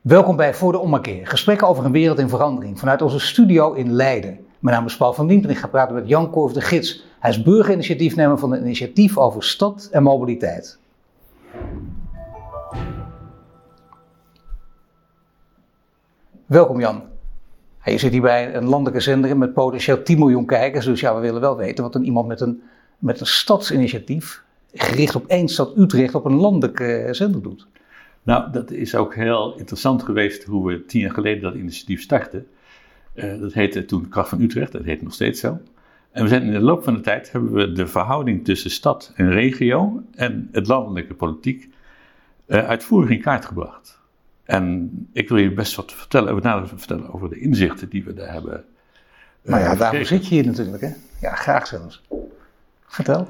Welkom bij Voor de Ommekeer. Gesprekken over een wereld in verandering vanuit onze studio in Leiden. Mijn naam is Paul van Diemt en ik ga praten met Jan Korf de Gids. Hij is burgerinitiatiefnemer van het initiatief over stad en mobiliteit. Welkom Jan. Je zit hier bij een landelijke zender met potentieel 10 miljoen kijkers. Dus ja, we willen wel weten wat een, iemand met een, met een stadsinitiatief, gericht op één stad Utrecht, op een landelijke zender doet. Nou, dat is ook heel interessant geweest hoe we tien jaar geleden dat initiatief startten. Uh, dat heette toen Kracht van Utrecht, dat heet nog steeds zo. En we zijn in de loop van de tijd hebben we de verhouding tussen stad en regio en het landelijke politiek uh, uitvoerig in kaart gebracht. En ik wil je best wat vertellen, nader vertellen over de inzichten die we daar hebben. Uh, nou ja, daarvoor zit je hier natuurlijk, hè? Ja, graag zelfs. Vertel.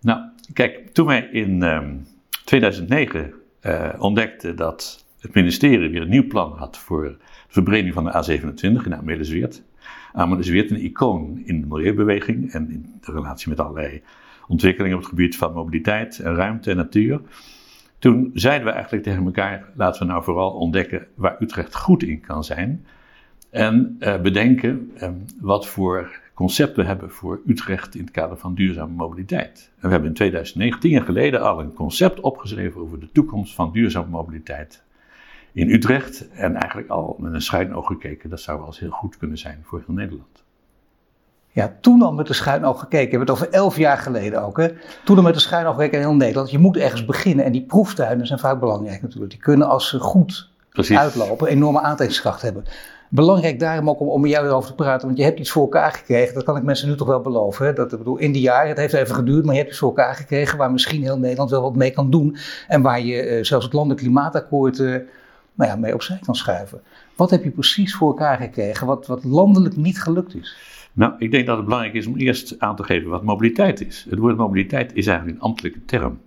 Nou, kijk, toen wij in um, 2009 uh, ontdekten dat het ministerie weer een nieuw plan had voor de verbreding van de A27 in Amelisweert. Amelisweert een icoon in de milieubeweging en in de relatie met allerlei ontwikkelingen op het gebied van mobiliteit en ruimte en natuur. Toen zeiden we eigenlijk tegen elkaar: laten we nou vooral ontdekken waar Utrecht goed in kan zijn. En uh, bedenken uh, wat voor concept we hebben voor Utrecht in het kader van duurzame mobiliteit. En we hebben in 2019 jaar geleden al een concept opgeschreven over de toekomst van duurzame mobiliteit in Utrecht. En eigenlijk al met een schuin oog gekeken, dat zou wel eens heel goed kunnen zijn voor heel Nederland. Ja, toen al met de schuin oog gekeken. We hebben het over elf jaar geleden ook. Hè? Toen al met de schuin oog gekeken in heel Nederland. Je moet ergens beginnen. En die proeftuinen zijn vaak belangrijk natuurlijk. Die kunnen als ze goed Precies. uitlopen enorme aantrekkingskracht hebben. Belangrijk daarom ook om, om jou erover te praten, want je hebt iets voor elkaar gekregen. Dat kan ik mensen nu toch wel beloven. Hè? Dat, ik bedoel, in die jaren, het heeft even geduurd, maar je hebt iets voor elkaar gekregen waar misschien heel Nederland wel wat mee kan doen. En waar je eh, zelfs het landelijk klimaatakkoord eh, nou ja, mee opzij kan schuiven. Wat heb je precies voor elkaar gekregen wat, wat landelijk niet gelukt is? Nou, ik denk dat het belangrijk is om eerst aan te geven wat mobiliteit is. Het woord mobiliteit is eigenlijk een ambtelijke term.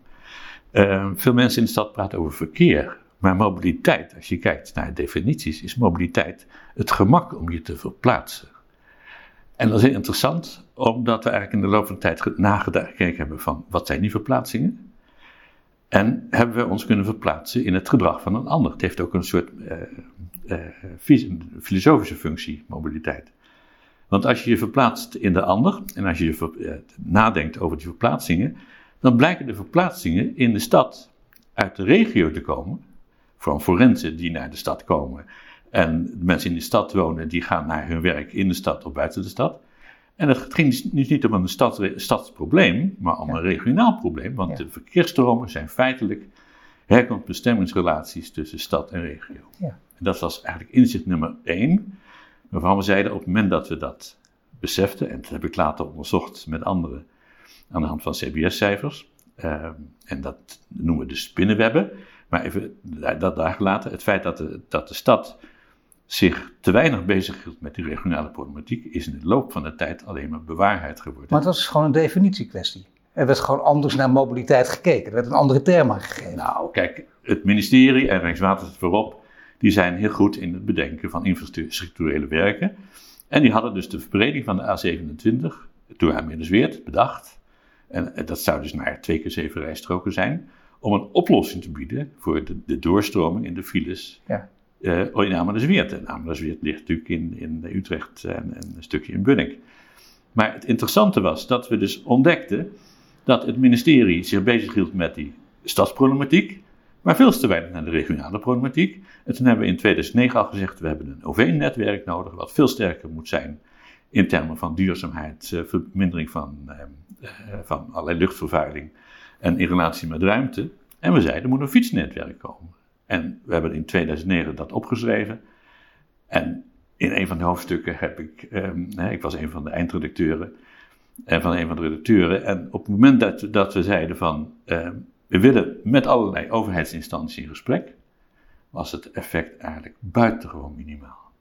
Uh, veel mensen in de stad praten over verkeer. Maar mobiliteit, als je kijkt naar definities, is mobiliteit het gemak om je te verplaatsen. En dat is interessant, omdat we eigenlijk in de loop van de tijd nagekeken hebben van wat zijn die verplaatsingen? En hebben we ons kunnen verplaatsen in het gedrag van een ander. Het heeft ook een soort uh, uh, filosofische functie, mobiliteit. Want als je je verplaatst in de ander en als je je nadenkt over die verplaatsingen, dan blijken de verplaatsingen in de stad uit de regio te komen van forensen die naar de stad komen. En de mensen in de stad wonen, die gaan naar hun werk in de stad of buiten de stad. En het ging dus niet om een stad, stadsprobleem, maar om een regionaal probleem. Want de verkeersstromen zijn feitelijk herkomstbestemmingsrelaties tussen stad en regio. Ja. En dat was eigenlijk inzicht nummer één. Waarvan we zeiden op het moment dat we dat beseften, en dat heb ik later onderzocht met anderen aan de hand van CBS-cijfers, uh, en dat noemen we de spinnenwebben. Maar even dat daar gelaten, het feit dat de, dat de stad zich te weinig bezighield met die regionale problematiek, is in de loop van de tijd alleen maar bewaarheid geworden. Maar dat is gewoon een definitiekwestie. Er werd gewoon anders naar mobiliteit gekeken. Er werd een andere term aangegeven. Nou, kijk, het ministerie en Rijkswaterstaat voorop, die zijn heel goed in het bedenken van infrastructurele werken. En die hadden dus de verbreding van de A27, toen hij Middersweert, bedacht. En dat zou dus naar twee keer zeven rijstroken zijn om een oplossing te bieden voor de, de doorstroming in de files ja. uh, in Amersweert. En Amersweert ligt natuurlijk in, in Utrecht en, en, een stukje in Bunnik. Maar het interessante was dat we dus ontdekten dat het ministerie zich bezighield met die stadsproblematiek, maar veel te weinig naar de regionale problematiek. En toen hebben we in 2009 al gezegd, we hebben een OV-netwerk nodig, wat veel sterker moet zijn in termen van duurzaamheid, uh, vermindering van, uh, van allerlei luchtvervuiling en in relatie met ruimte. En we zeiden, er moet een fietsnetwerk komen. En we hebben in 2009 dat opgeschreven. En in een van de hoofdstukken heb ik, um, ik was een van de eindredacteuren, en van een van de redacteuren. En op het moment dat, dat we zeiden van, um, we willen met allerlei overheidsinstanties in gesprek, was het effect eigenlijk buitengewoon minimaal.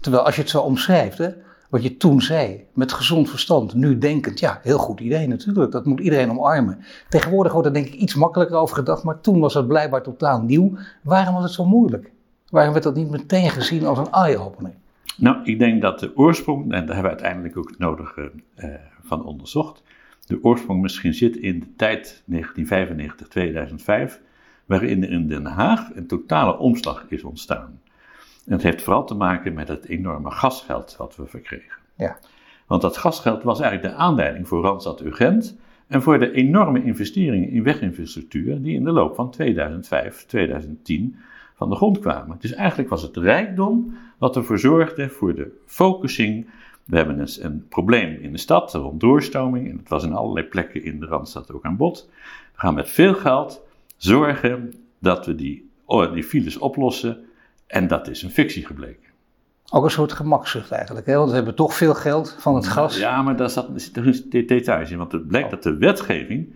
Terwijl als je het zo omschrijft, hè, wat je toen zei, met gezond verstand, nu denkend, ja, heel goed idee natuurlijk, dat moet iedereen omarmen. Tegenwoordig wordt er denk ik iets makkelijker over gedacht, maar toen was het blijkbaar totaal nieuw. Waarom was het zo moeilijk? Waarom werd dat niet meteen gezien als een eye-opener? Nou, ik denk dat de oorsprong, en daar hebben we uiteindelijk ook het nodige uh, van onderzocht, de oorsprong misschien zit in de tijd 1995-2005, waarin er in Den Haag een totale omslag is ontstaan. En het heeft vooral te maken met het enorme gasgeld wat we verkregen. Ja. Want dat gasgeld was eigenlijk de aanleiding voor Randstad Urgent en voor de enorme investeringen in weginfrastructuur die in de loop van 2005, 2010 van de grond kwamen. Dus eigenlijk was het rijkdom wat ervoor zorgde voor de focusing. We hebben een, een probleem in de stad rond doorstroming en het was in allerlei plekken in de Randstad ook aan bod. We gaan met veel geld zorgen dat we die, oh, die files oplossen en dat is een fictie gebleken. Ook een soort gemakzucht eigenlijk, hè? want we hebben toch veel geld van het gas. Ja, maar daar zit een details in. Want het blijkt oh. dat de wetgeving,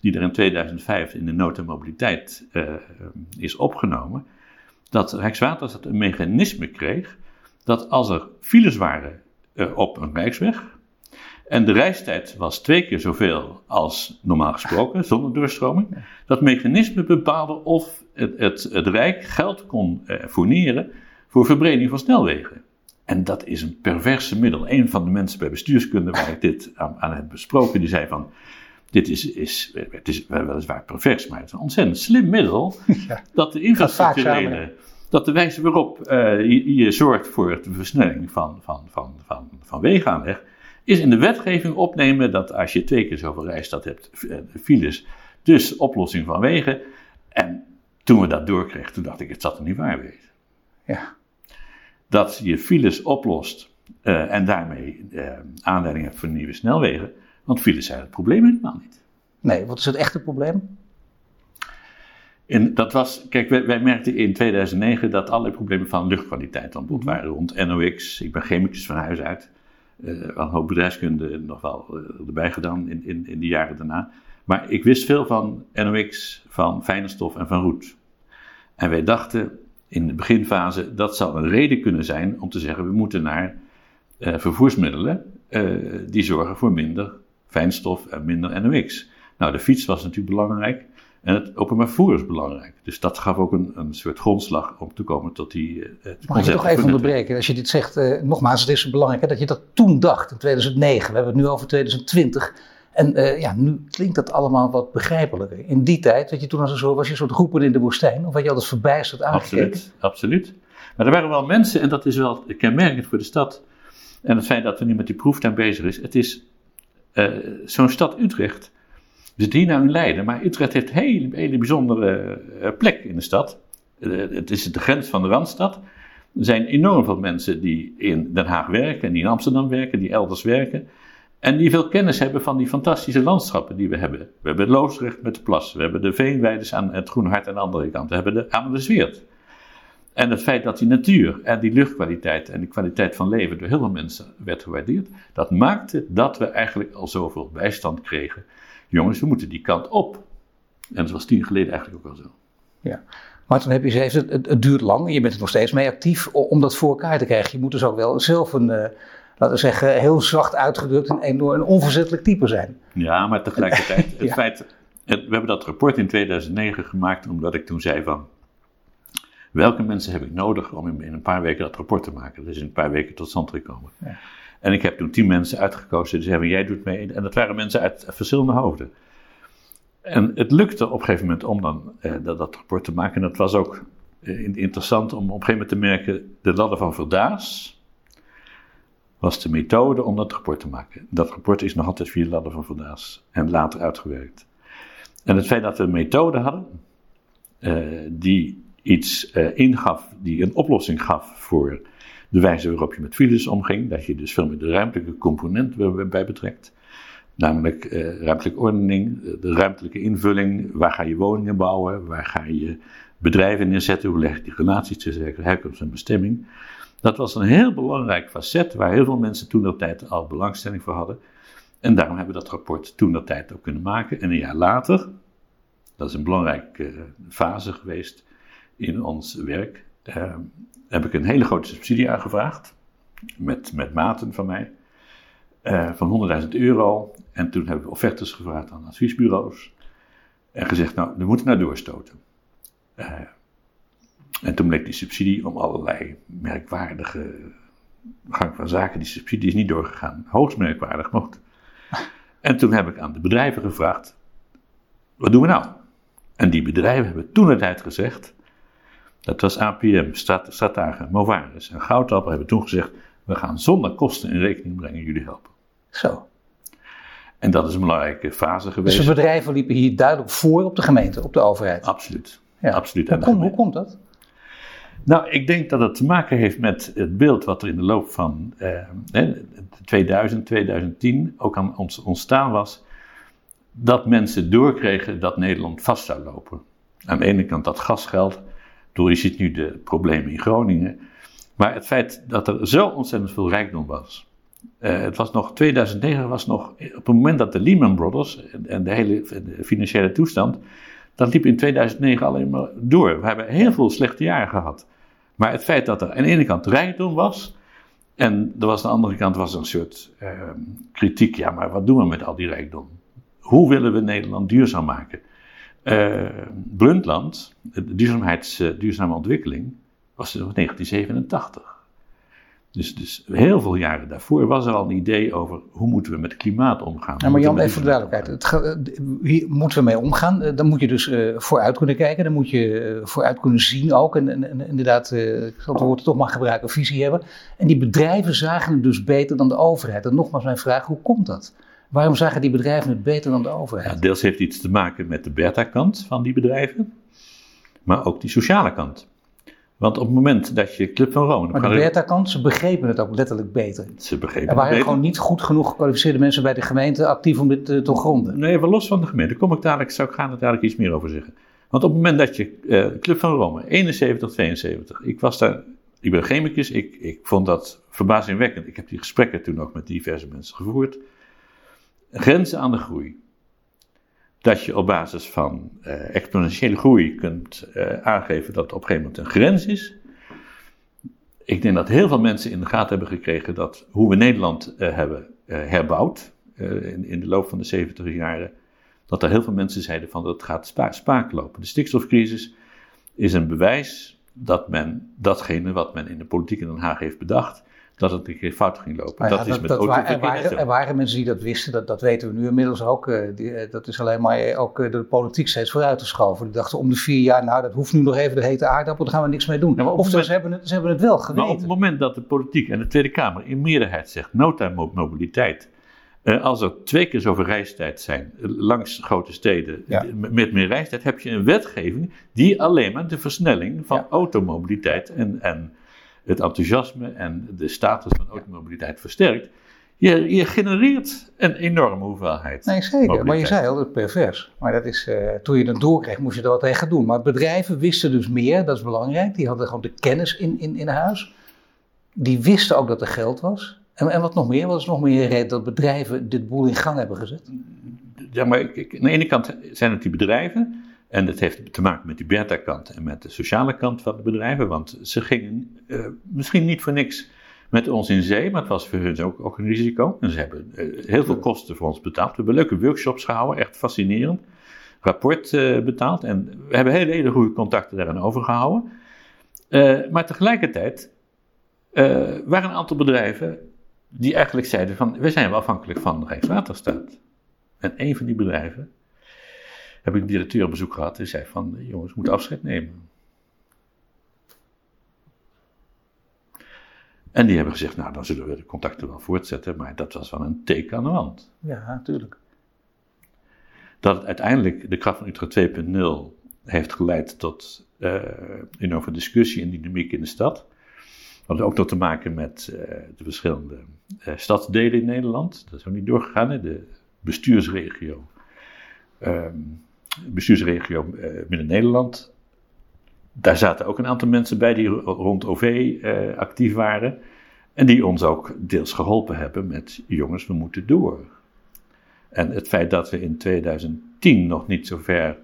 die er in 2005 in de nood en mobiliteit uh, is opgenomen, dat Rijkswaterstaat een mechanisme kreeg dat als er files waren uh, op een rijksweg, en de reistijd was twee keer zoveel als normaal gesproken, zonder doorstroming. Dat mechanisme bepaalde of het, het, het Rijk geld kon eh, fourneren voor verbreding van snelwegen. En dat is een perverse middel. Een van de mensen bij bestuurskunde waar ik dit aan, aan heb besproken, die zei van, dit is, is, het is weliswaar pervers, maar het is een ontzettend slim middel, ja, dat de infrastructurele, dat de wijze waarop uh, je, je, zorgt voor de versnelling van, van, van, van, van wegaanleg, is in de wetgeving opnemen dat als je twee keer zoveel rijstad hebt, eh, files, dus oplossing van wegen. En toen we dat doorkregen, toen dacht ik, het zat er niet waar weten. Ja dat je files oplost uh, en daarmee uh, aanleiding hebt voor nieuwe snelwegen. Want files zijn het probleem helemaal niet. Nee, wat is het echte probleem? En dat was, kijk, wij, wij, merkten in 2009 dat allerlei problemen van luchtkwaliteit aan bod waren rond NOx. Ik ben chemicus van huis uit. Uh, een hoop bedrijfskunde nog wel erbij gedaan in, in, in de jaren daarna. Maar ik wist veel van NOx, van fijne stof en van roet. En wij dachten, in de beginfase, dat zou een reden kunnen zijn om te zeggen: we moeten naar uh, vervoersmiddelen die zorgen voor minder fijnstof en minder NOx. Nou, de fiets was natuurlijk belangrijk en het openbaar vervoer is belangrijk. Dus dat gaf ook een, een soort grondslag om te komen tot die. Uh, Mag je toch even onderbreken? Als je dit zegt, nogmaals, het is belangrijk hè, dat je dat toen dacht, in 2009. We hebben het nu over 2020. En uh, ja, nu klinkt dat allemaal wat begrijpelijker. In die tijd, dat je toen als een soort, was je een soort roepen in de woestijn, of had je altijd verbijsterd aangekeken? Absoluut, absoluut. Maar er waren wel mensen, en dat is wel kenmerkend voor de stad, en het feit dat we nu met die proeftuin bezig is, het is uh, zo'n stad Utrecht, zitten hier nou in Leiden, maar Utrecht heeft een hele, bijzondere uh, plek in de stad. het is de grens van de Randstad. Er zijn enorm veel mensen die in Den Haag werken, en die in Amsterdam werken, die elders werken. En die veel kennis hebben van die fantastische landschappen die we hebben. We hebben het Loosdrecht met de plas. We hebben de Veenweides aan het Groene Hart aan de andere kant. We hebben de Amersweert. En het feit dat die natuur en die luchtkwaliteit en de kwaliteit van leven door heel veel mensen werd gewaardeerd, dat maakte dat we eigenlijk al zoveel bijstand kregen. Jongens, we moeten die kant op. En dat was tien geleden eigenlijk ook al zo. Ja. Maar toen heb je gezegd, het, het, duurt lang. Je bent er nog steeds mee actief om dat voor elkaar te krijgen. Je moet dus ook wel zelf een, eh, laten we zeggen, heel zacht uitgedrukt een, enorm, een onverzettelijk type zijn. Ja, maar tegelijkertijd, het feit, we hebben dat rapport in 2009 gemaakt omdat ik toen zei van, welke mensen heb ik nodig om in, een paar weken dat rapport te maken? Dat is in een paar weken tot stand gekomen. Ja. En ik heb toen tien mensen uitgekozen die zeiden, jij doet mee. En dat waren mensen uit verschillende hoofden. En het lukte op een gegeven moment om dan eh, dat, rapport te maken. En dat was ook eh, interessant om op een gegeven moment te merken, de ladder van Verdaas, was de methode om dat rapport te maken. Dat rapport is nog altijd via ladder van Vandaas en later uitgewerkt. En het feit dat we een methode hadden uh, die iets uh, ingaf, die een oplossing gaf voor de wijze waarop je met files omging, dat je dus veel meer de ruimtelijke component bij betrekt. Namelijk uh, ruimtelijke ordening, de ruimtelijke invulling, waar ga je woningen bouwen, waar ga je bedrijven neerzetten, hoe leg je die relaties tussen herkomst en bestemming. Dat was een heel belangrijk facet waar heel veel mensen toen dat tijd al belangstelling voor hadden. En daarom hebben we dat rapport toen dat tijd ook kunnen maken. En een jaar later, dat is een belangrijke fase geweest in ons werk, uh, heb ik een hele grote subsidie aangevraagd. Met, met maten van mij. Uh, van 100.000 euro. En toen hebben we offertes gevraagd aan adviesbureaus. En gezegd, nou, we moeten naar doorstoten. En toen bleek die subsidie om allerlei merkwaardige gang van zaken, die subsidie is niet doorgegaan. Hoogst merkwaardig, mocht. En toen heb ik aan de bedrijven gevraagd, wat doen we nou? En die bedrijven hebben toen het tijd gezegd, dat was APM, Stratage, Movaris en Goudapper hebben toen gezegd, we gaan zonder kosten in rekening brengen jullie helpen. Zo. En dat is een belangrijke fase geweest. Dus de bedrijven liepen hier duidelijk voor op de gemeente, op de overheid. Absoluut. Ja. Absoluut. Hoe, komt, hoe komt dat? Nou, ik denk dat het te maken heeft met het beeld wat er in de loop van eh, 2000, 2010 ook aan ons ontstaan was. Dat mensen doorkregen dat Nederland vast zou lopen. Aan de ene kant dat gasgeld, door je ziet nu de problemen in Groningen. Maar het feit dat er zo ontzettend veel rijkdom was. Uh, het was nog, 2009 was nog, op het moment dat de Lehman Brothers en de hele financiële toestand, dat liep in 2009 alleen maar door. We hebben heel veel slechte jaren gehad. Maar het feit dat er aan de ene kant rijkdom was, en er was aan de andere kant was een soort uh, kritiek, ja, maar wat doen we met al die rijkdom? Hoe willen we Nederland duurzaam maken? Uh, Brundtland, de duurzaamheids, duurzame ontwikkeling, was in 1987. Dus, dus heel veel jaren daarvoor was er al een idee over hoe moeten we met klimaat omgaan. Ja, maar Jan, even voor de duidelijkheid. Het, hier moeten we mee omgaan. Eh, dan moet je dus uh, vooruit kunnen kijken. Dan moet je vooruit kunnen zien ook. En, en, en inderdaad, uh, ik zal het woord toch maar gebruiken, visie hebben. En die bedrijven zagen het dus beter dan de overheid. En nogmaals mijn vraag, hoe komt dat? Waarom zagen die bedrijven het beter dan de overheid? Ja, deels heeft iets te maken met de beta-kant van die bedrijven. Maar ook die sociale kant. Want op het moment dat je Club van Rome... Maar de beta-kant, ze begrepen het ook letterlijk beter. Ze begrepen er waren gewoon niet goed genoeg gekwalificeerde mensen bij de gemeente actief om dit uh, te gronden. Nee, even los van de gemeente. Kom ik dadelijk, zou ik gaan er dadelijk iets meer over zeggen. Want op het moment dat je uh, Club van Rome, 71, 72, ik was daar, ik ben chemicus, ik, ik vond dat verbazingwekkend. Ik heb die gesprekken toen ook met diverse mensen gevoerd. Grenzen aan de groei dat je op basis van uh, exponentiële groei kunt uh, aangeven dat er op een gegeven moment een grens is. Ik denk dat heel veel mensen in de gaten hebben gekregen dat hoe we Nederland uh, hebben herbouwd in, in, de loop van de 70 jaren, dat er heel veel mensen zeiden van dat het gaat spa spaak lopen. De stikstofcrisis is een bewijs dat men datgene wat men in de politiek in Den Haag heeft bedacht, dat het een keer fout ging lopen. dat, is met dat er, waren, er waren mensen die dat wisten, dat, dat weten we nu inmiddels ook. Uh, die, uh, dat is alleen maar ook uh, de politiek steeds vooruitgeschoven. Die dachten om de vier jaar, nou dat hoeft nu nog even de hete aardappel, daar gaan we niks mee doen. Ja, of moment, ze, hebben het, ze hebben het wel geweten. Maar op het moment dat de politiek en de Tweede Kamer in meerderheid zegt nota mobiliteit. Als er twee keer zoveel reistijd zijn langs grote steden ja. met meer reistijd, heb je een wetgeving die alleen maar de versnelling van ja. automobiliteit en, en het enthousiasme en de status van automobiliteit versterkt. Je, je genereert een enorme hoeveelheid. Nee, zeker. Maar je zei al, dat pervers. Maar dat is, uh, toen je dat doorkreeg, moest je er wat tegen doen. Maar bedrijven wisten dus meer, dat is belangrijk. Die hadden gewoon de kennis in, in, in huis. Die wisten ook dat er geld was. En, en wat nog meer? Wat is nog meer reden dat bedrijven dit boel in gang hebben gezet? Ja, maar ik, aan de ene kant zijn het die bedrijven. En dat heeft te maken met die beta-kant en met de sociale kant van de bedrijven. Want ze gingen uh, misschien niet voor niks met ons in zee, maar het was voor hun ook, ook een risico. En ze hebben uh, heel veel kosten voor ons betaald. We hebben leuke workshops gehouden, echt fascinerend. Rapport uh, betaald en we hebben hele, hele goede contacten daarin overgehouden. maar tegelijkertijd waren een aantal bedrijven die eigenlijk zeiden van, we zijn wel afhankelijk van de Rijkswaterstaat. En een van die bedrijven heb ik een directeur op bezoek gehad en zei van, jongens, we moeten afscheid nemen. En die hebben gezegd, nou dan zullen we de contacten wel voortzetten, maar dat was wel een teken aan de wand. Ja, natuurlijk. Dat het uiteindelijk de kracht van Utrecht 2.0 heeft geleid tot uh, enorme discussie en dynamiek in de stad. Dat had ook nog te maken met uh, de verschillende uh, stadsdelen in Nederland. Dat is ook niet doorgegaan, de bestuursregio. Um, bestuursregio uh, Midden-Nederland. Daar zaten ook een aantal mensen bij die rond OV actief waren. En die ons ook deels geholpen hebben met jongens, we moeten door. En het feit dat we in 2010 nog niet zo ver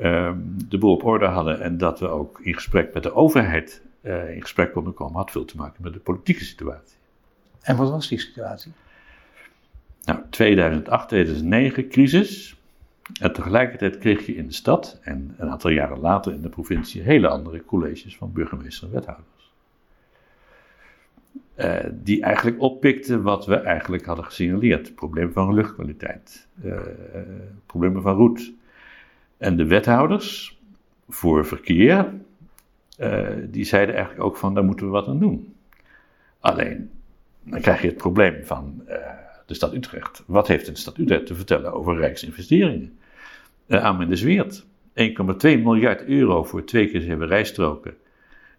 um, de boel op orde hadden en dat we ook in gesprek met de overheid in gesprek konden komen, had veel te maken met de politieke situatie. En wat was die situatie? Nou, 2008, 2009, crisis. En tegelijkertijd kreeg je in de stad en een aantal jaren later in de provincie hele andere colleges van burgemeester en wethouders. Uh, die eigenlijk oppikten wat we eigenlijk hadden gesignaleerd. Problemen van luchtkwaliteit, uh, problemen van roet. En de wethouders voor verkeer, uh, die zeiden eigenlijk ook van daar moeten we wat aan doen. Alleen, dan krijg je het probleem van uh, de stad Utrecht. Wat heeft de stad Utrecht te vertellen over rijksinvesteringen? Uh, de Zweert. 1,2 miljard euro voor twee keer zeven rijstroken.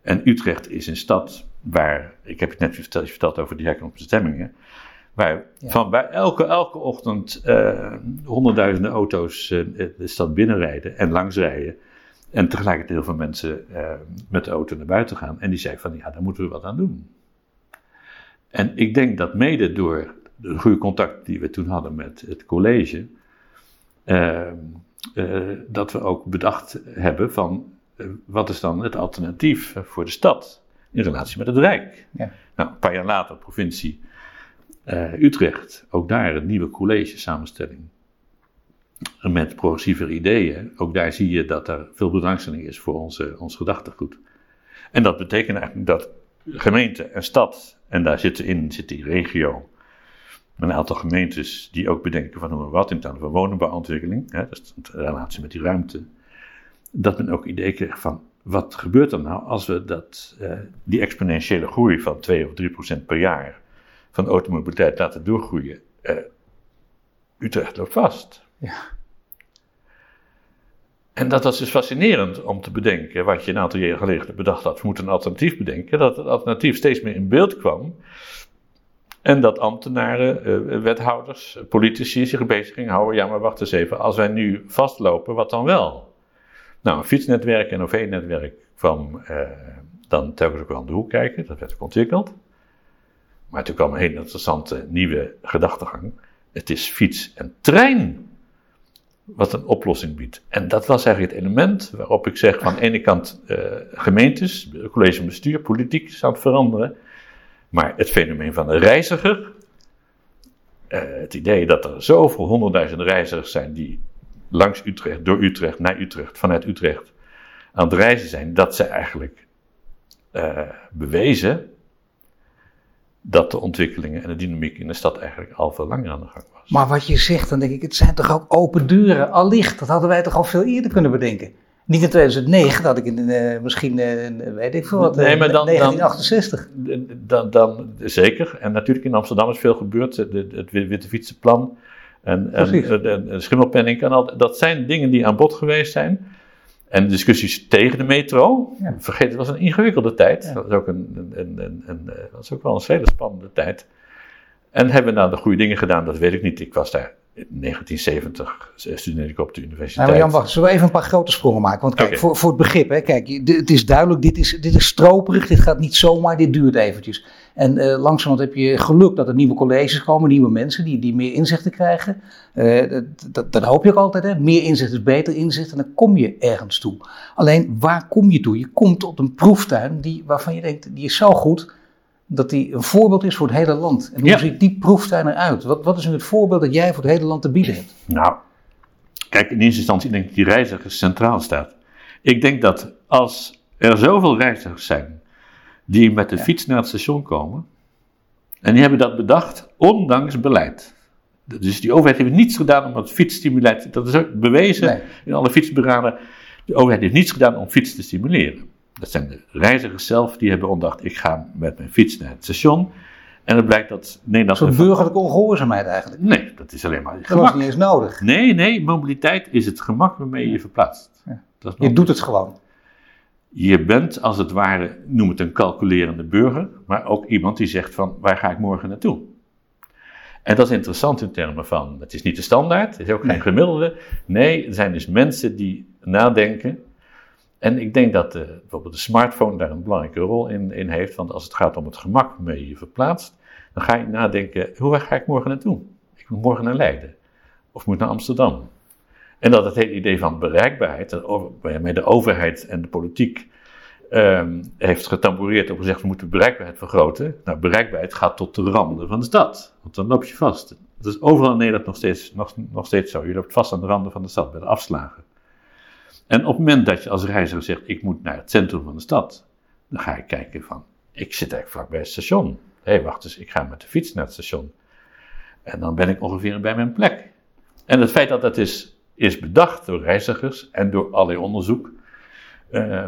En Utrecht is een stad waar, ik heb het net verteld, verteld over die herkomstbestemmingen, waar, van, waar elke, elke ochtend uh, honderdduizenden auto's uh, de stad binnenrijden en langsrijden. En tegelijkertijd heel veel mensen uh, met de auto naar buiten gaan. En die zei van ja, daar moeten we wat aan doen. En ik denk dat mede door de goede contact die we toen hadden met het college, dat we ook bedacht hebben van wat is dan het alternatief voor de stad in relatie met het Rijk. Ja. Nou, een paar jaar later, provincie Utrecht, ook daar een nieuwe college samenstelling. Met progressieve ideeën. Ook daar zie je dat er veel belangstelling is voor onze, ons gedachtegoed. En dat betekent eigenlijk dat gemeente en stad, en daar zitten in zit die regio, een aantal gemeentes die ook bedenken van hoe wat in termen van woningbouwontwikkeling, hè, dat is de relatie met die ruimte, dat men ook idee krijgt van wat gebeurt er nou als we dat, uh, die exponentiële groei van 2 of 3 procent per jaar van automobiliteit laten doorgroeien. Uh, Utrecht loopt vast. Ja. En dat was dus fascinerend om te bedenken, wat je een aantal jaren geleden bedacht had, we moeten een alternatief bedenken, dat het alternatief steeds meer in beeld kwam. En dat ambtenaren, uh, wethouders, politici zich bezig gingen houden. Ja, maar wacht eens even, als wij nu vastlopen, wat dan wel? Nou, een fietsnetwerk en OV-netwerk kwam uh, dan telkens ook wel aan de hoek kijken, dat werd ook ontwikkeld. Maar toen kwam een hele interessante nieuwe gedachtegang. Het is fiets en trein wat een oplossing biedt. En dat was eigenlijk het element waarop ik zeg: van de ene kant uh, gemeentes, college van bestuur, politiek aan het veranderen. Maar het fenomeen van de reiziger, uh, het idee dat er zoveel honderdduizenden reizigers zijn die langs Utrecht, door Utrecht, naar Utrecht, vanuit Utrecht aan het reizen zijn, dat ze eigenlijk uh, bewezen dat de ontwikkelingen en de dynamiek in de stad eigenlijk al veel langer aan de gang was. Maar wat je zegt, dan denk ik, het zijn toch ook open deuren, allicht. Dat hadden wij toch al veel eerder kunnen bedenken. Niet in 2009, dat ik in, uh, misschien, uh, weet ik veel wat, nee, maar dan, 1968. Dan, dan, dan, zeker. En natuurlijk in Amsterdam is veel gebeurd. Het Witte Fietsenplan en, en, en, schimmelpenning. En al, dat zijn dingen die aan bod geweest zijn. En discussies tegen de metro. Ja. Vergeet, het was een ingewikkelde tijd. Dat, was ook een, een, een, een, dat was ook wel een hele spannende tijd. En hebben we nou de goede dingen gedaan? Dat weet ik niet. Ik was daar in 1970 studeerde ik op de universiteit. Nou, Jan, wacht, zullen we even een paar grote sprongen maken? Want kijk, voor, voor het begrip, hè, kijk, het is duidelijk, dit is, dit is stroperig, dit gaat niet zomaar, dit duurt eventjes. En uh, langzamerhand heb je geluk dat er nieuwe colleges komen, nieuwe mensen die, die meer inzichten krijgen. Uh, dat, dat, dat, hoop je ook altijd, hè. meer inzicht is beter inzicht en dan kom je ergens toe. Alleen, waar kom je toe? Je komt tot een proeftuin die, waarvan je denkt, die is zo goed dat die een voorbeeld is voor het hele land. En hoe ziet die proeftuin eruit? Wat, wat is nu het voorbeeld dat jij voor het hele land te bieden hebt? Nou, kijk, in eerste instantie denk ik dat die reiziger centraal staat. Ik denk dat als er zoveel reizigers zijn die met de fiets naar het station komen, en die hebben dat bedacht ondanks beleid. Dus die overheid heeft niets gedaan om het fietsstimulatie, dat is ook bewezen in alle fietsberaden. De overheid heeft niets gedaan om fiets te stimuleren. Dat zijn de reizigers zelf die hebben ontdacht: ik ga met mijn fiets naar het station. En het blijkt dat Nederland. Zo'n burgerlijke ongehoorzaamheid eigenlijk. Nee, dat is alleen maar. Dat was niet eens nodig. Nee, nee, mobiliteit is het gemak waarmee je je verplaatst. Ja. Dat je doet het gewoon. Je bent als het ware, noem het een calculerende burger, maar ook iemand die zegt van waar ga ik morgen naartoe? En dat is interessant in termen van, het is niet de standaard, het is ook geen gemiddelde. Nee, er zijn dus mensen die nadenken en ik denk dat de, bijvoorbeeld de smartphone daar een belangrijke rol in, in heeft. Want als het gaat om het gemak waarmee je je verplaatst, dan ga je nadenken: hoe ga ik morgen naartoe? Ik moet morgen naar Leiden. Of moet naar Amsterdam. En dat het hele idee van bereikbaarheid, waarmee de overheid en de politiek um, heeft getamboureerd op gezegd: we moeten bereikbaarheid vergroten. Nou, bereikbaarheid gaat tot de randen van de stad. Want dan loop je vast. Dat is overal in Nederland nog steeds, nog, nog steeds zo. Je loopt vast aan de randen van de stad bij de afslagen. En op het moment dat je als reiziger zegt, ik moet naar het centrum van de stad, dan ga je kijken van, ik zit eigenlijk vlakbij het station. Hé, hey, wacht eens, ik ga met de fiets naar het station. En dan ben ik ongeveer bij mijn plek. En het feit dat dat is is bedacht door reizigers en door allerlei onderzoek uh,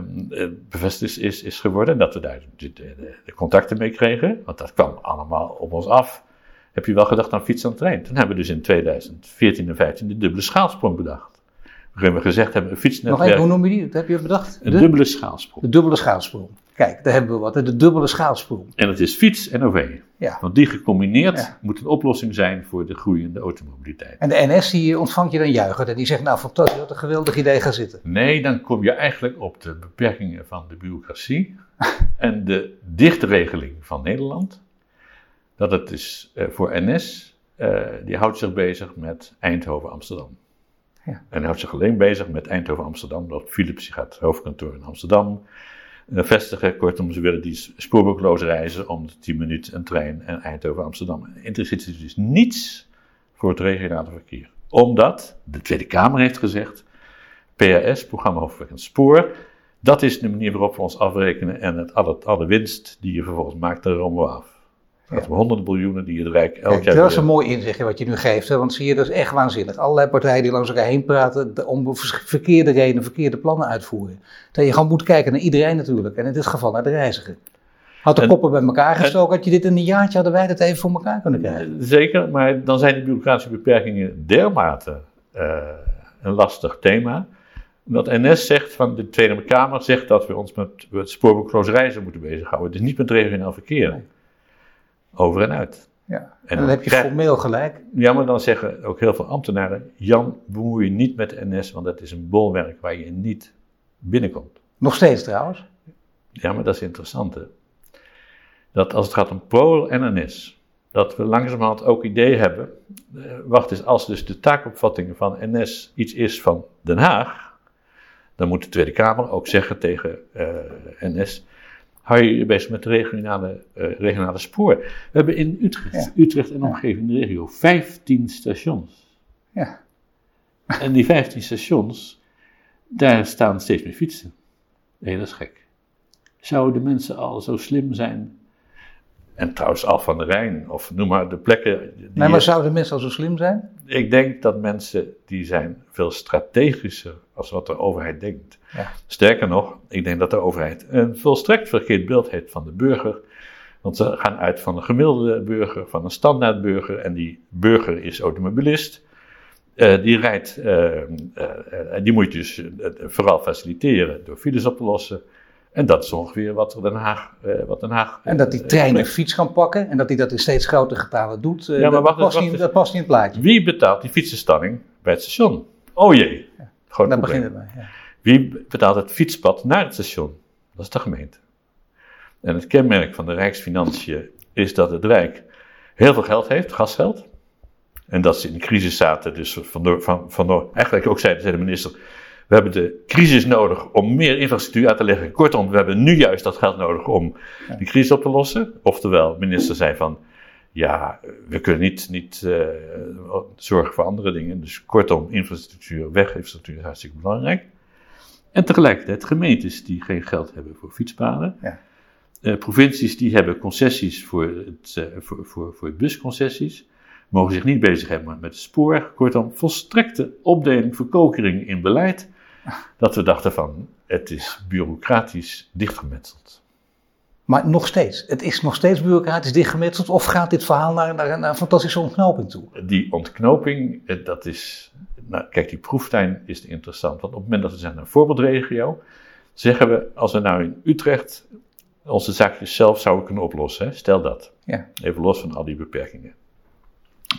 bevestigd is, is geworden. Dat we daar de, de, de, contacten mee kregen, want dat kwam allemaal op ons af. Heb je wel gedacht aan fiets en trein? Toen hebben we dus in 2014 en 2015 de dubbele schaalsprong bedacht. We gezegd hebben, een fietsnetwerk... Nog even, hoe noem je die? Dat heb je bedacht? Een dubbele schaalsprong. De dubbele schaalsprong. Kijk, daar hebben we wat, de dubbele schaalsprong. En het is fiets en OV. Ja. Want die gecombineerd moet een oplossing zijn voor de groeiende automobiliteit. En de NS die ontvangt je dan juichen en die zegt, nou fantastisch, wat een geweldig idee gaan zitten. Nee, dan kom je eigenlijk op de beperkingen van de bureaucratie en de dichtregeling van Nederland. Dat het is uh, voor NS, uh, eh, die houdt zich bezig met Eindhoven-Amsterdam. En houdt zich alleen bezig met Eindhoven-Amsterdam, dat Philips gaat hoofdkantoor in Amsterdam uh, vestigen. Kortom, ze willen die spoorboekloos reizen om 10 minuten een trein en Eindhoven-Amsterdam. Interesseert dus niets voor het regionale verkeer. Omdat, de Tweede Kamer heeft gezegd, PRS, programma Hoofdwerkend Spoor, dat is de manier waarop we ons afrekenen en het, alle, alle winst die je vervolgens maakt, daar romen we af. Het gaat om honderden biljoenen die het Rijk elk jaar... Dat is een mooi inzichtje wat je nu geeft, hè? want zie je, dat is echt waanzinnig. Allerlei partijen die langs elkaar heen praten om verkeerde redenen, verkeerde plannen uitvoeren. Dat je gewoon moet kijken naar iedereen natuurlijk, en in dit geval naar de reiziger. Had de koppen bij elkaar gestoken, had je dit in een jaartje, hadden wij dat even voor elkaar kunnen krijgen. Zeker, maar dan zijn die bureaucratische beperkingen dermate uh, een lastig thema. Dat NS zegt van de Tweede Kamer zegt dat we ons met het spoorboekloos reizen moeten bezighouden. Dus niet met regionaal verkeer over en uit. Ja, en, dan, heb je formeel gelijk. Ja, maar dan zeggen ook heel veel ambtenaren: Jan, bemoei je niet met NS, want dat is een bolwerk waar je niet binnenkomt. Nog steeds trouwens? Ja, maar dat is interessant. Hè? Dat als het gaat om Pro en NS, dat we langzamerhand ook idee hebben. Eh, wacht eens, als dus de taakopvatting van NS iets is van Den Haag, dan moet de Tweede Kamer ook zeggen tegen uh, eh, NS hou je je bezig met de regionale, uh, regionale spoor. We hebben in Utrecht, Utrecht en omgeving, de regio, 15 stations. Ja. En die 15 stations, daar staan steeds meer fietsen. Nee, dat is gek. Zouden de mensen al zo slim zijn en trouwens Al van de Rijn, of noem maar de plekken. nee, maar zouden mensen al zo slim zijn? Ik denk dat mensen die zijn veel strategischer als wat de overheid denkt. Ja. Sterker nog, ik denk dat de overheid een volstrekt verkeerd beeld heeft van de burger. Want ze gaan uit van een gemiddelde burger, van een standaardburger. En die burger is automobilist. Uh, die rijdt, uh, uh, die moet je dus vooral faciliteren door files op te lossen. En dat is ongeveer wat Den Haag. Uh, wat Den Haag en dat die uh, trein een fiets kan pakken en dat hij dat in steeds grotere getalen doet. Uh, ja, maar dat, past niet, dat past niet in het plaatje. Wie betaalt die fietsenstalling bij het station? Oh jee. Ja, daar begint het bij. Ja. Wie betaalt het fietspad naar het station? Dat is de gemeente. En het kenmerk van de Rijksfinanciën is dat het Rijk heel veel geld heeft, gasgeld. En dat ze in de crisis zaten, dus van, van, van, eigenlijk ook zei de minister we hebben de crisis nodig om meer infrastructuur uit te leggen. Kortom, we hebben nu juist dat geld nodig om die crisis op te lossen. Oftewel, de minister zei van, ja, we kunnen niet, niet uh, zorgen voor andere dingen. Dus kortom, infrastructuur, weginfrastructuur is hartstikke belangrijk. En tegelijkertijd gemeentes die geen geld hebben voor fietspaden. Ja. Uh, provincies die hebben concessies voor, het, uh, voor, voor, voor busconcessies mogen zich niet bezig hebben met het spoor. Kortom, volstrekte opdeling, verkokering in beleid dat we dachten van, het is bureaucratisch dichtgemetseld. Maar nog steeds, het is nog steeds bureaucratisch dichtgemetseld of gaat dit verhaal naar, naar, naar een fantastische ontknoping toe? Die ontknoping, eh, dat is, nou, kijk die proeftuin is interessant. Want op het moment dat we zeggen een voorbeeldregio, zeggen we als we nou in Utrecht onze zaakjes zelf zouden kunnen oplossen, hè? stel dat. Ja. Even los van al die beperkingen.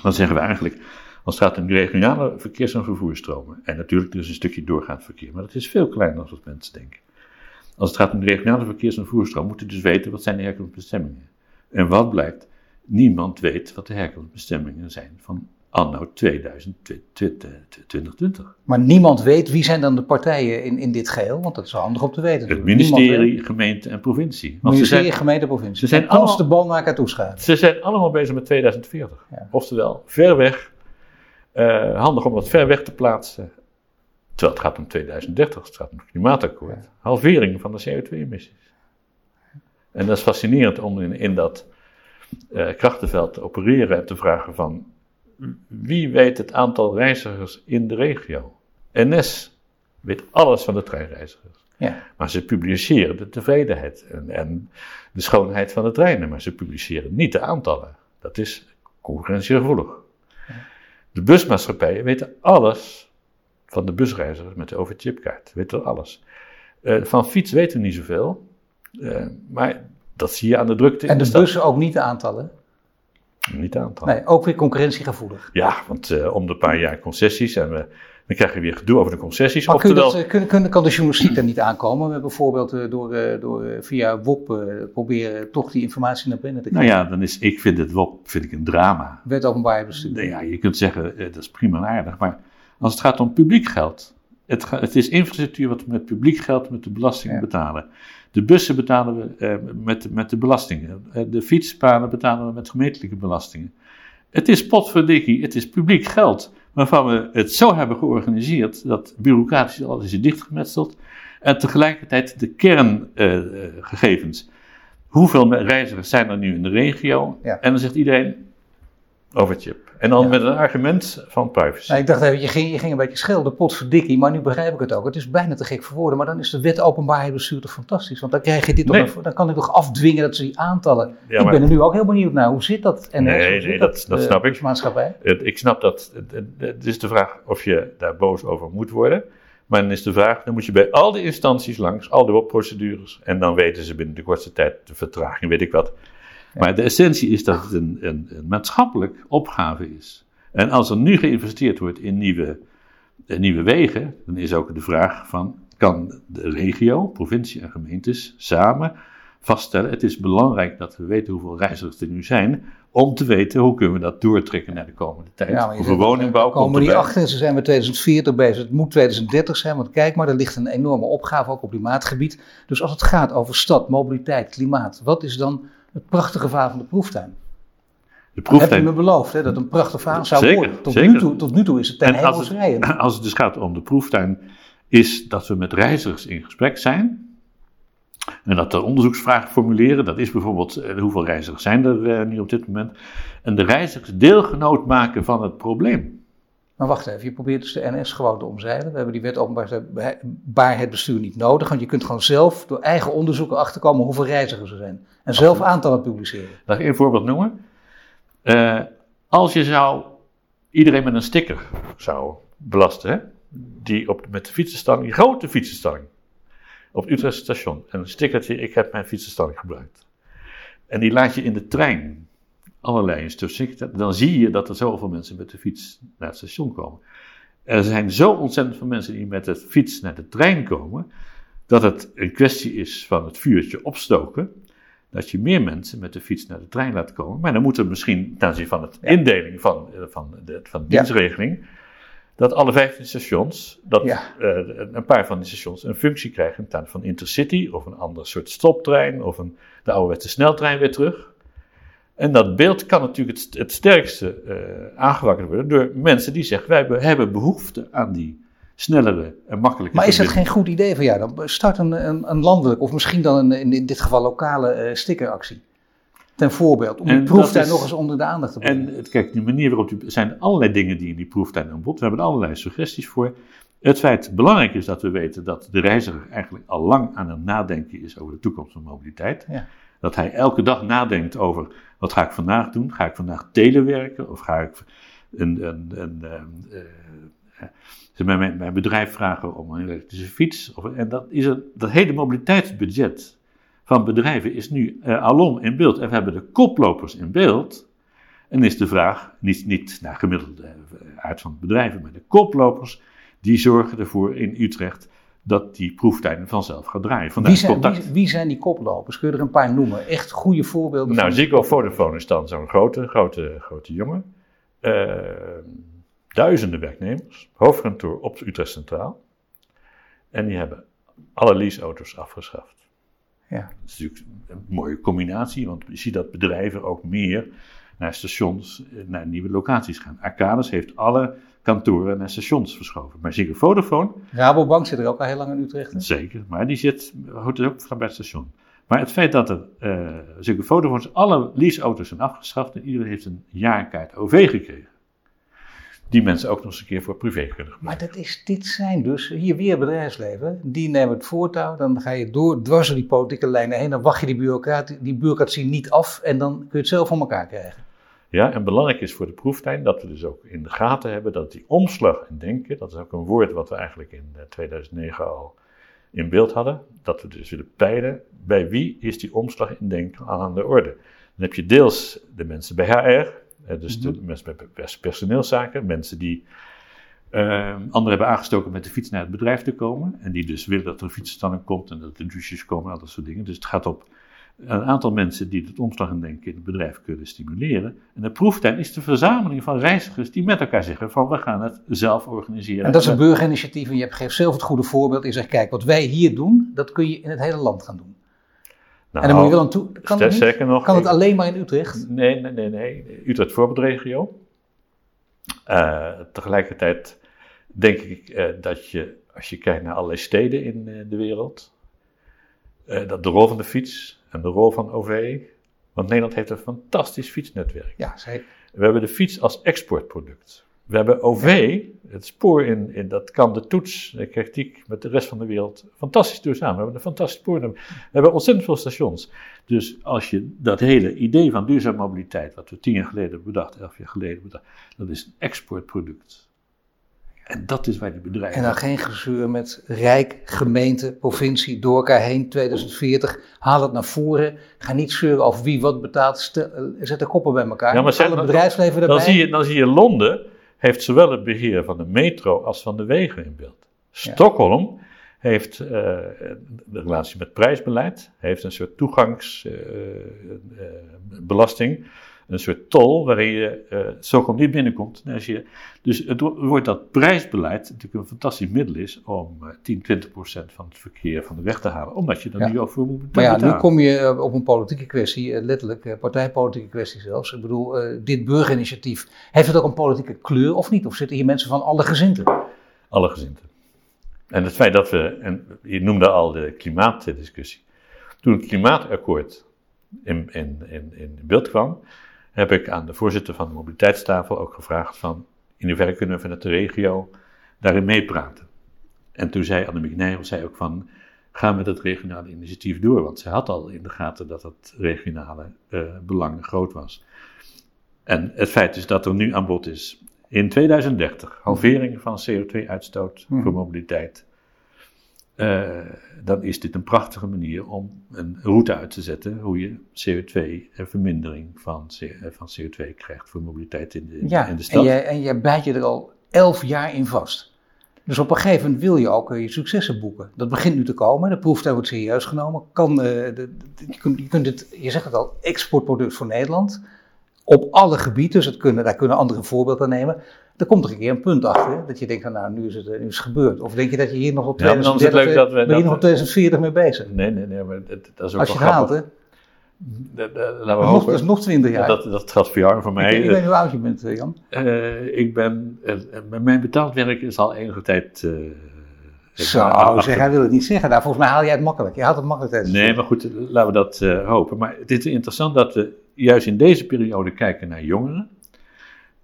Dan zeggen we eigenlijk, als het gaat om regionale verkeers- en vervoersstromen. En natuurlijk dus een stukje doorgaand verkeer, maar dat is veel kleiner dan wat mensen denken. Als het gaat om de regionale verkeers- en vervoersstroom, moeten we dus weten wat zijn de herkomstbestemmingen. En wat blijkt? Niemand weet wat de herkomstbestemmingen zijn van anno 2020. Maar niemand weet wie zijn dan de partijen in, in dit geheel, want dat is handig om te weten. Het ministerie, gemeente en provincie. Want ministerie, zijn, gemeente, provincie. Ze zijn allemaal de boom naar elkaar Ze zijn allemaal bezig met 2040. Ja. Oftewel, ver weg uh, handig om dat ver weg te plaatsen. Terwijl het gaat om 2030, het gaat om het klimaatakkoord. Halvering van de CO2-emissies. En dat is fascinerend om in, in dat uh, krachtenveld te opereren en te vragen van wie weet het aantal reizigers in de regio? NS weet alles van de treinreizigers. Ja. Maar ze publiceren de tevredenheid en, en, de schoonheid van de treinen, maar ze publiceren niet de aantallen. Dat is concurrentiegevoelig. De busmaatschappijen weten alles van de busreizigers met de overchipkaart. Weten alles. Uh, van fiets weten we niet zoveel, uh, maar dat zie je aan de drukte. En de, bussen ook niet de aantallen? Niet de aantallen. Nee, ook weer concurrentiegevoelig. Ja, want uh, om de paar jaar concessies en we dan krijg je weer gedoe over de concessies. Maar kun dat, kun, kun, kan de journalistiek er niet aankomen? We bijvoorbeeld uh, door, uh, door via WOP proberen toch die informatie naar binnen te krijgen. Nou ja, dan is, ik vind het WOP vind ik een drama. Wet openbaar bestuur. Ja, je kunt zeggen, dat is prima en aardig. Maar als het gaat om publiek geld. Het, het is infrastructuur wat we met publiek geld met de belastingen betalen. De bussen betalen we met, met de belastingen. de fietspaden betalen we met gemeentelijke belastingen. Het is potverdikkie, het is publiek geld waarvan we het zo hebben georganiseerd dat bureaucratisch alles is dichtgemetseld en tegelijkertijd de kerngegevens. Uh, Hoeveel reizigers zijn er nu in de regio? En dan zegt iedereen overchip. En dan met een argument van privacy. Nou, ik dacht even, je ging, je ging een beetje schelden, potverdikkie, maar nu begrijp ik het ook. Het is bijna te gek voor woorden, maar dan is de wet openbaarheid bestuur toch fantastisch. Want dan krijg je dit toch, dan kan ik toch afdwingen dat ze die aantallen. ik ben er nu ook heel benieuwd naar, hoe zit dat? En nee, nee, dat, dat, snap ik. Maatschappij? Ik snap dat. Het is de vraag of je daar boos over moet worden. Maar dan is de vraag, dan moet je bij al die instanties langs, al die procedures. En dan weten ze binnen de kortste tijd de vertraging, weet ik wat. Maar de essentie is dat het een, een, een maatschappelijk opgave is. En als er nu geïnvesteerd wordt in nieuwe, in nieuwe wegen, dan is ook de vraag van, kan de regio, provincie en gemeentes samen vaststellen, het is belangrijk dat we weten hoeveel reizigers er nu zijn, om te weten hoe kunnen we dat doortrekken naar de komende tijd. Ja, maar woningbouw komen die achter, ze zijn met 2040 bezig, het moet 2030 zijn, want kijk maar, er ligt een enorme opgave ook op klimaatgebied. Dus als het gaat over stad, mobiliteit, klimaat, wat is dan het prachtige verhaal van de proeftuin. De proeftuin. Heb je me beloofd hè, dat een prachtig verhaal zou zeker, worden. Tot, Nu toe, tot nu toe is het ten als het, als het dus gaat om de proeftuin, is dat we met reizigers in gesprek zijn. En dat er onderzoeksvragen formuleren. Dat is bijvoorbeeld eh, hoeveel reizigers zijn er uh, nu op dit moment. En de reizigers deelgenoot maken van het probleem. Maar wacht even, je probeert dus de NS gewoon te omzeilen. We hebben die wet openbaar het bestuur niet nodig, want je kunt gewoon zelf door eigen onderzoeken achterkomen hoeveel reizigers er zijn. En zelf aantallen publiceren. Mag ik een voorbeeld noemen? Uh, als je zou iedereen met een sticker zou belasten, hè? die op, met de fietsenstalling, die grote fietsenstalling, op het Utrecht station, en een stickertje, ik heb mijn fietsenstalling gebruikt. En die laat je in de trein allerlei instructies, dan zie je dat er zoveel mensen met de fiets naar het station komen. Er zijn zo ontzettend veel mensen die met de fiets naar de trein komen, dat het een kwestie is van het vuurtje opstoken, dat je meer mensen met de fiets naar de trein laat komen. Maar dan moet er misschien, ten aanzien van de indeling van, eh, van, de, van de dienstregeling, dat alle 15 stations, dat uh, een paar van die stations een functie krijgen in van intercity of een ander soort stoptrein of een, de ouderwetse sneltrein weer terug. En dat beeld kan natuurlijk het, het sterkste uh, aangewakkerd worden door mensen die zeggen: wij hebben behoefte aan die snellere en makkelijke. Maar is het geen goed idee van jou? Dan start een, een, een landelijk of misschien dan een, in, in dit geval lokale uh, stickeractie. Ten voorbeeld, om die proeftuin nog eens onder de aandacht te brengen. En kijk, de manier waarop er zijn allerlei dingen die in die proeftuin aan bod. We hebben allerlei suggesties voor. Het feit belangrijk is dat we weten dat de reiziger eigenlijk al lang aan het nadenken is over de toekomst van mobiliteit. Ja. Dat hij elke dag nadenkt over wat ga ik vandaag doen? Ga ik vandaag telewerken of ga ik een, een, een, uh, mijn, bedrijf vragen om een elektrische fiets? Of, en dat, is er, dat hele mobiliteitsbudget van bedrijven is nu uh, alom in beeld. En we hebben de koplopers in beeld. En is de vraag, niet, niet naar gemiddelde aard van bedrijven, maar de koplopers, die zorgen ervoor in Utrecht dat die proeftijden vanzelf gaat draaien. Wie zijn, wie, wie zijn, die koplopers? Kun je er een paar noemen? Echt goede voorbeelden? Nou, Ziggo Vodafone is dan zo'n grote, grote, grote jongen. Uh, duizenden werknemers, hoofdkantoor op Utrecht Centraal. En die hebben alle leaseauto's afgeschaft. Ja. Dat is natuurlijk een mooie combinatie, want je ziet dat bedrijven ook meer naar stations, naar nieuwe locaties gaan. Arcadis heeft alle kantoren naar stations verschoven. Maar Ziggo Vodafone... Rabobank zit er ook al heel lang in Utrecht. Zeker, maar die zit, hoort ook vlakbij het station. Maar het feit dat er uh, Ziggo Vodafone alle leaseauto's zijn afgeschaft en iedereen heeft een jaarkaart OV gekregen. die mensen ook nog eens een keer voor privé kunnen gebruiken. Maar dat is, dit zijn dus, hier weer bedrijfsleven, die nemen het voortouw, dan ga je door, dwars die politieke lijnen heen, dan wacht je die, bureaucratie, die bureaucratie niet af en dan kun je het zelf van elkaar krijgen. Ja, en belangrijk is voor de proeftuin dat we dus ook in de gaten hebben dat die omslag in denken, dat is ook een woord wat we eigenlijk in 2009 eh, al in beeld hadden, dat we dus willen peilen bij wie is die omslag in denken aan de orde. Dan heb je deels de mensen bij HR, dus de mhm. mensen bij personeelszaken, mensen die uh, anderen hebben aangestoken met de fiets naar het bedrijf te komen. En die dus willen dat er een komt en dat er douches komen en dat soort dingen. Dus het gaat op een aantal mensen die het omslag en denken in het bedrijf kunnen stimuleren. En de proeftuin is de verzameling van reizigers die met elkaar zeggen van we gaan het zelf organiseren. En dat is een burgerinitiatief en je geeft zelf het goede voorbeeld. Je zegt kijk, wat wij hier doen, dat kun je in het hele land gaan doen. Nou, en dan moet je wel aan toe. Kan, het, niet? nog, kan het alleen maar in Utrecht? Nee, nee, nee. nee. Utrecht voorbeeldregio. Uh, tegelijkertijd denk ik uh, dat je, als je kijkt naar allerlei steden in uh, de wereld, dat de rol van de fiets en de rol van OV. Want Nederland heeft een fantastisch fietsnetwerk. Ja, zeker. We hebben de fiets als exportproduct. We hebben OV, het spoor in, in dat kan de toets, de kritiek met de rest van de wereld, fantastisch doen samen. We hebben een fantastisch spoor. We hebben ontzettend veel stations. Dus als je dat hele idee van duurzame mobiliteit, wat we tien jaar geleden hebben bedacht, elf jaar geleden bedacht, dat is een exportproduct. En dat is waar die bedrijven. En dan geen gezeur met Rijk, gemeente, provincie, door elkaar heen, 2040. Haal het naar voren. Ga niet zeuren over wie wat betaalt. Stel, eh, zet de koppen bij elkaar. Ja, maar zet, bedrijfsleven erbij. Dan zie, je, dan zie je Londen heeft zowel het beheer van de metro als van de wegen in beeld. Stockholm heeft uh, de relatie met prijsbeleid, heeft een soort toegangsbelasting. Uh, een soort tol waarin je uh, zo gewoon niet binnenkomt. Als je, dus het wordt dat prijsbeleid natuurlijk een fantastisch middel is om uh, 10, 20 procent van het verkeer van de weg te halen. Omdat je dan nu ook voor moet betalen. Maar ja, nu kom je eh, op een politieke kwestie, eh, letterlijk partijpolitieke kwestie zelfs. Ik bedoel, dit burgerinitiatief, heeft het ook een politieke kleur of niet? Of zitten hier mensen van alle gezinten? Alle gezinten. En het feit dat we, en je noemde al de klimaatdiscussie. Toen het klimaatakkoord in, in, in, in beeld kwam, heb ik aan de voorzitter van de mobiliteitstafel ook gevraagd van in hoeverre kunnen we vanuit de regio daarin meepraten. En toen zei Annemiek Nijl zei ook van ga met het regionale initiatief door, want zij had al in de gaten dat het regionale uh, belang groot was. En het feit is dat er nu aan bod is in 2030 halvering van CO2-uitstoot voor hmm. mobiliteit. Uh, dan is dit een prachtige manier om een route uit te zetten hoe je CO2-vermindering van, van CO2 krijgt voor mobiliteit in de, ja, in de stad. En jij, en jij bijt je er al elf jaar in vast. Dus op een gegeven moment wil je ook je successen boeken. Dat begint nu te komen, de proeftuin wordt serieus genomen. Kan, uh, de, je, kunt, je, kunt het, je zegt het al, exportproduct voor Nederland. Op alle gebieden, dus het kunnen, daar kunnen andere voorbeelden nemen. Er komt er een keer een punt achter, dat je denkt van nou, nu is het, nu is het gebeurd. Of denk je dat je hier nog op 2030, ja, dat we, je nog op 2040 mee bezig? Nee, nee, nee, maar dat, dat is ook Als je het haalt, hè? Dat, dat, dat, nog, dat is nog 20 jaar. Dat, dat geldt voor jou en voor mij. Ik, weet hoe oud je bent, eh, Jan. Uh, ik ben, uh, mijn betaald werk is al enige tijd... Uh, Zo, zeg, hij wil het niet zeggen. Nou, volgens mij haal jij het makkelijk. Je haalt het makkelijk uit. Nee, maar goed, laten we dat hopen. Maar het is interessant dat we juist in deze periode kijken naar jongeren.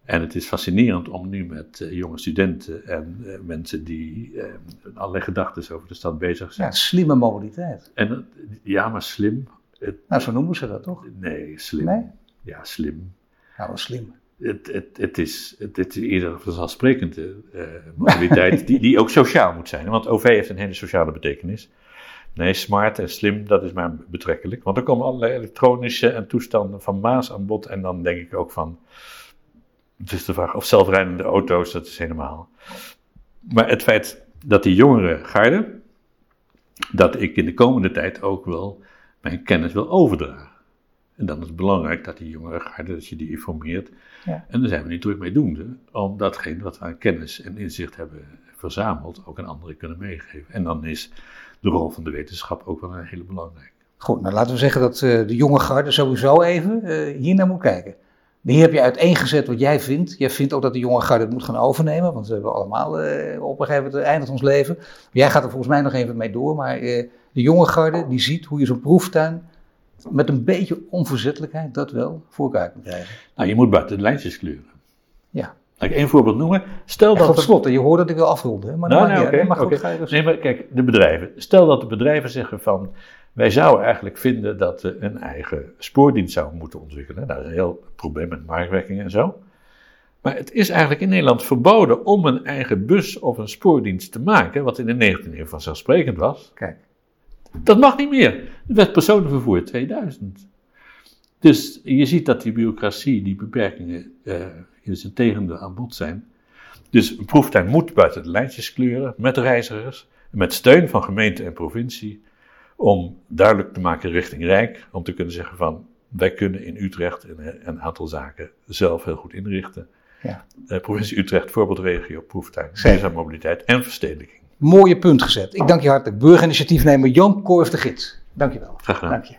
En het is fascinerend om nu met uh, jonge studenten en uh, mensen die uh, allerlei gedachten over de stad bezig zijn. Ja, slimme mobiliteit. En, ja, maar slim. Het, nou, zo noemen ze dat toch? Nee, slim. Nee? Ja, slim. Ja, wel slim. Het, het, het, is, het, het is eerder vanzelfsprekende mobiliteit die, die ook sociaal moet zijn. Want OV heeft een hele sociale betekenis. Nee, smart en slim, dat is maar betrekkelijk. Want er komen allerlei elektronische en toestanden van Maas aan bod. En dan denk ik ook van het is de vraag of zelfrijdende auto's, dat is helemaal. Maar het feit dat die jongere garde, dat ik in de komende tijd ook wel mijn kennis wil overdragen. En dan is het belangrijk dat die jongere garde, dat je die informeert. Ja. En daar zijn we niet druk mee doende, om datgene wat we aan kennis en inzicht hebben verzameld, ook aan anderen kunnen meegeven. En dan is de rol van de wetenschap ook wel een hele belangrijke. Goed, nou laten we zeggen dat uh, de jonge garde sowieso even uh, hier naar moet kijken. Die heb je uiteengezet wat jij vindt. Jij vindt ook dat de jonge garde het moet gaan overnemen, want we hebben allemaal uh, op een gegeven moment eindigt ons leven. Jij gaat er volgens mij nog even mee door, maar uh, de jonge garde die ziet hoe je zo'n proeftuin met een beetje onverzettelijkheid dat wel voor elkaar kan krijgen. Nou, je moet buiten de lijntjes kleuren. Ja. Laat ik één voorbeeld noemen. Stel dat tot slot, je hoort dat ik wil afronden. Maar, nou, nee, okay, maar goed, okay. nee, maar kijk, de bedrijven. Stel dat de bedrijven zeggen van, wij zouden eigenlijk vinden dat we een eigen spoordienst zouden moeten ontwikkelen. Dat is een heel probleem met marktwerking en zo. Maar het is eigenlijk in Nederland verboden om een eigen bus of een spoordienst te maken, wat in de 19e eeuw vanzelfsprekend was. Kijk. Dat mag niet meer. Het werd personenvervoer 2000. Dus je ziet dat die bureaucratie, die beperkingen uh, in zijn tegendeel aan bod zijn. Dus een proeftuin moet buiten de lijntjes kleuren, met reizigers, met steun van gemeente en provincie, om duidelijk te maken richting Rijk, om te kunnen zeggen van, wij kunnen in Utrecht een, een aantal zaken zelf heel goed inrichten. Ja. Uh, provincie Utrecht, voorbeeldregio, proeftuin, duurzame mobiliteit en verstedelijking. Mooie punt gezet. Ik dank je hartelijk. Burgerinitiatiefnemer Jan Korf de Gids. Dank je wel. Graag gedaan. Dank je.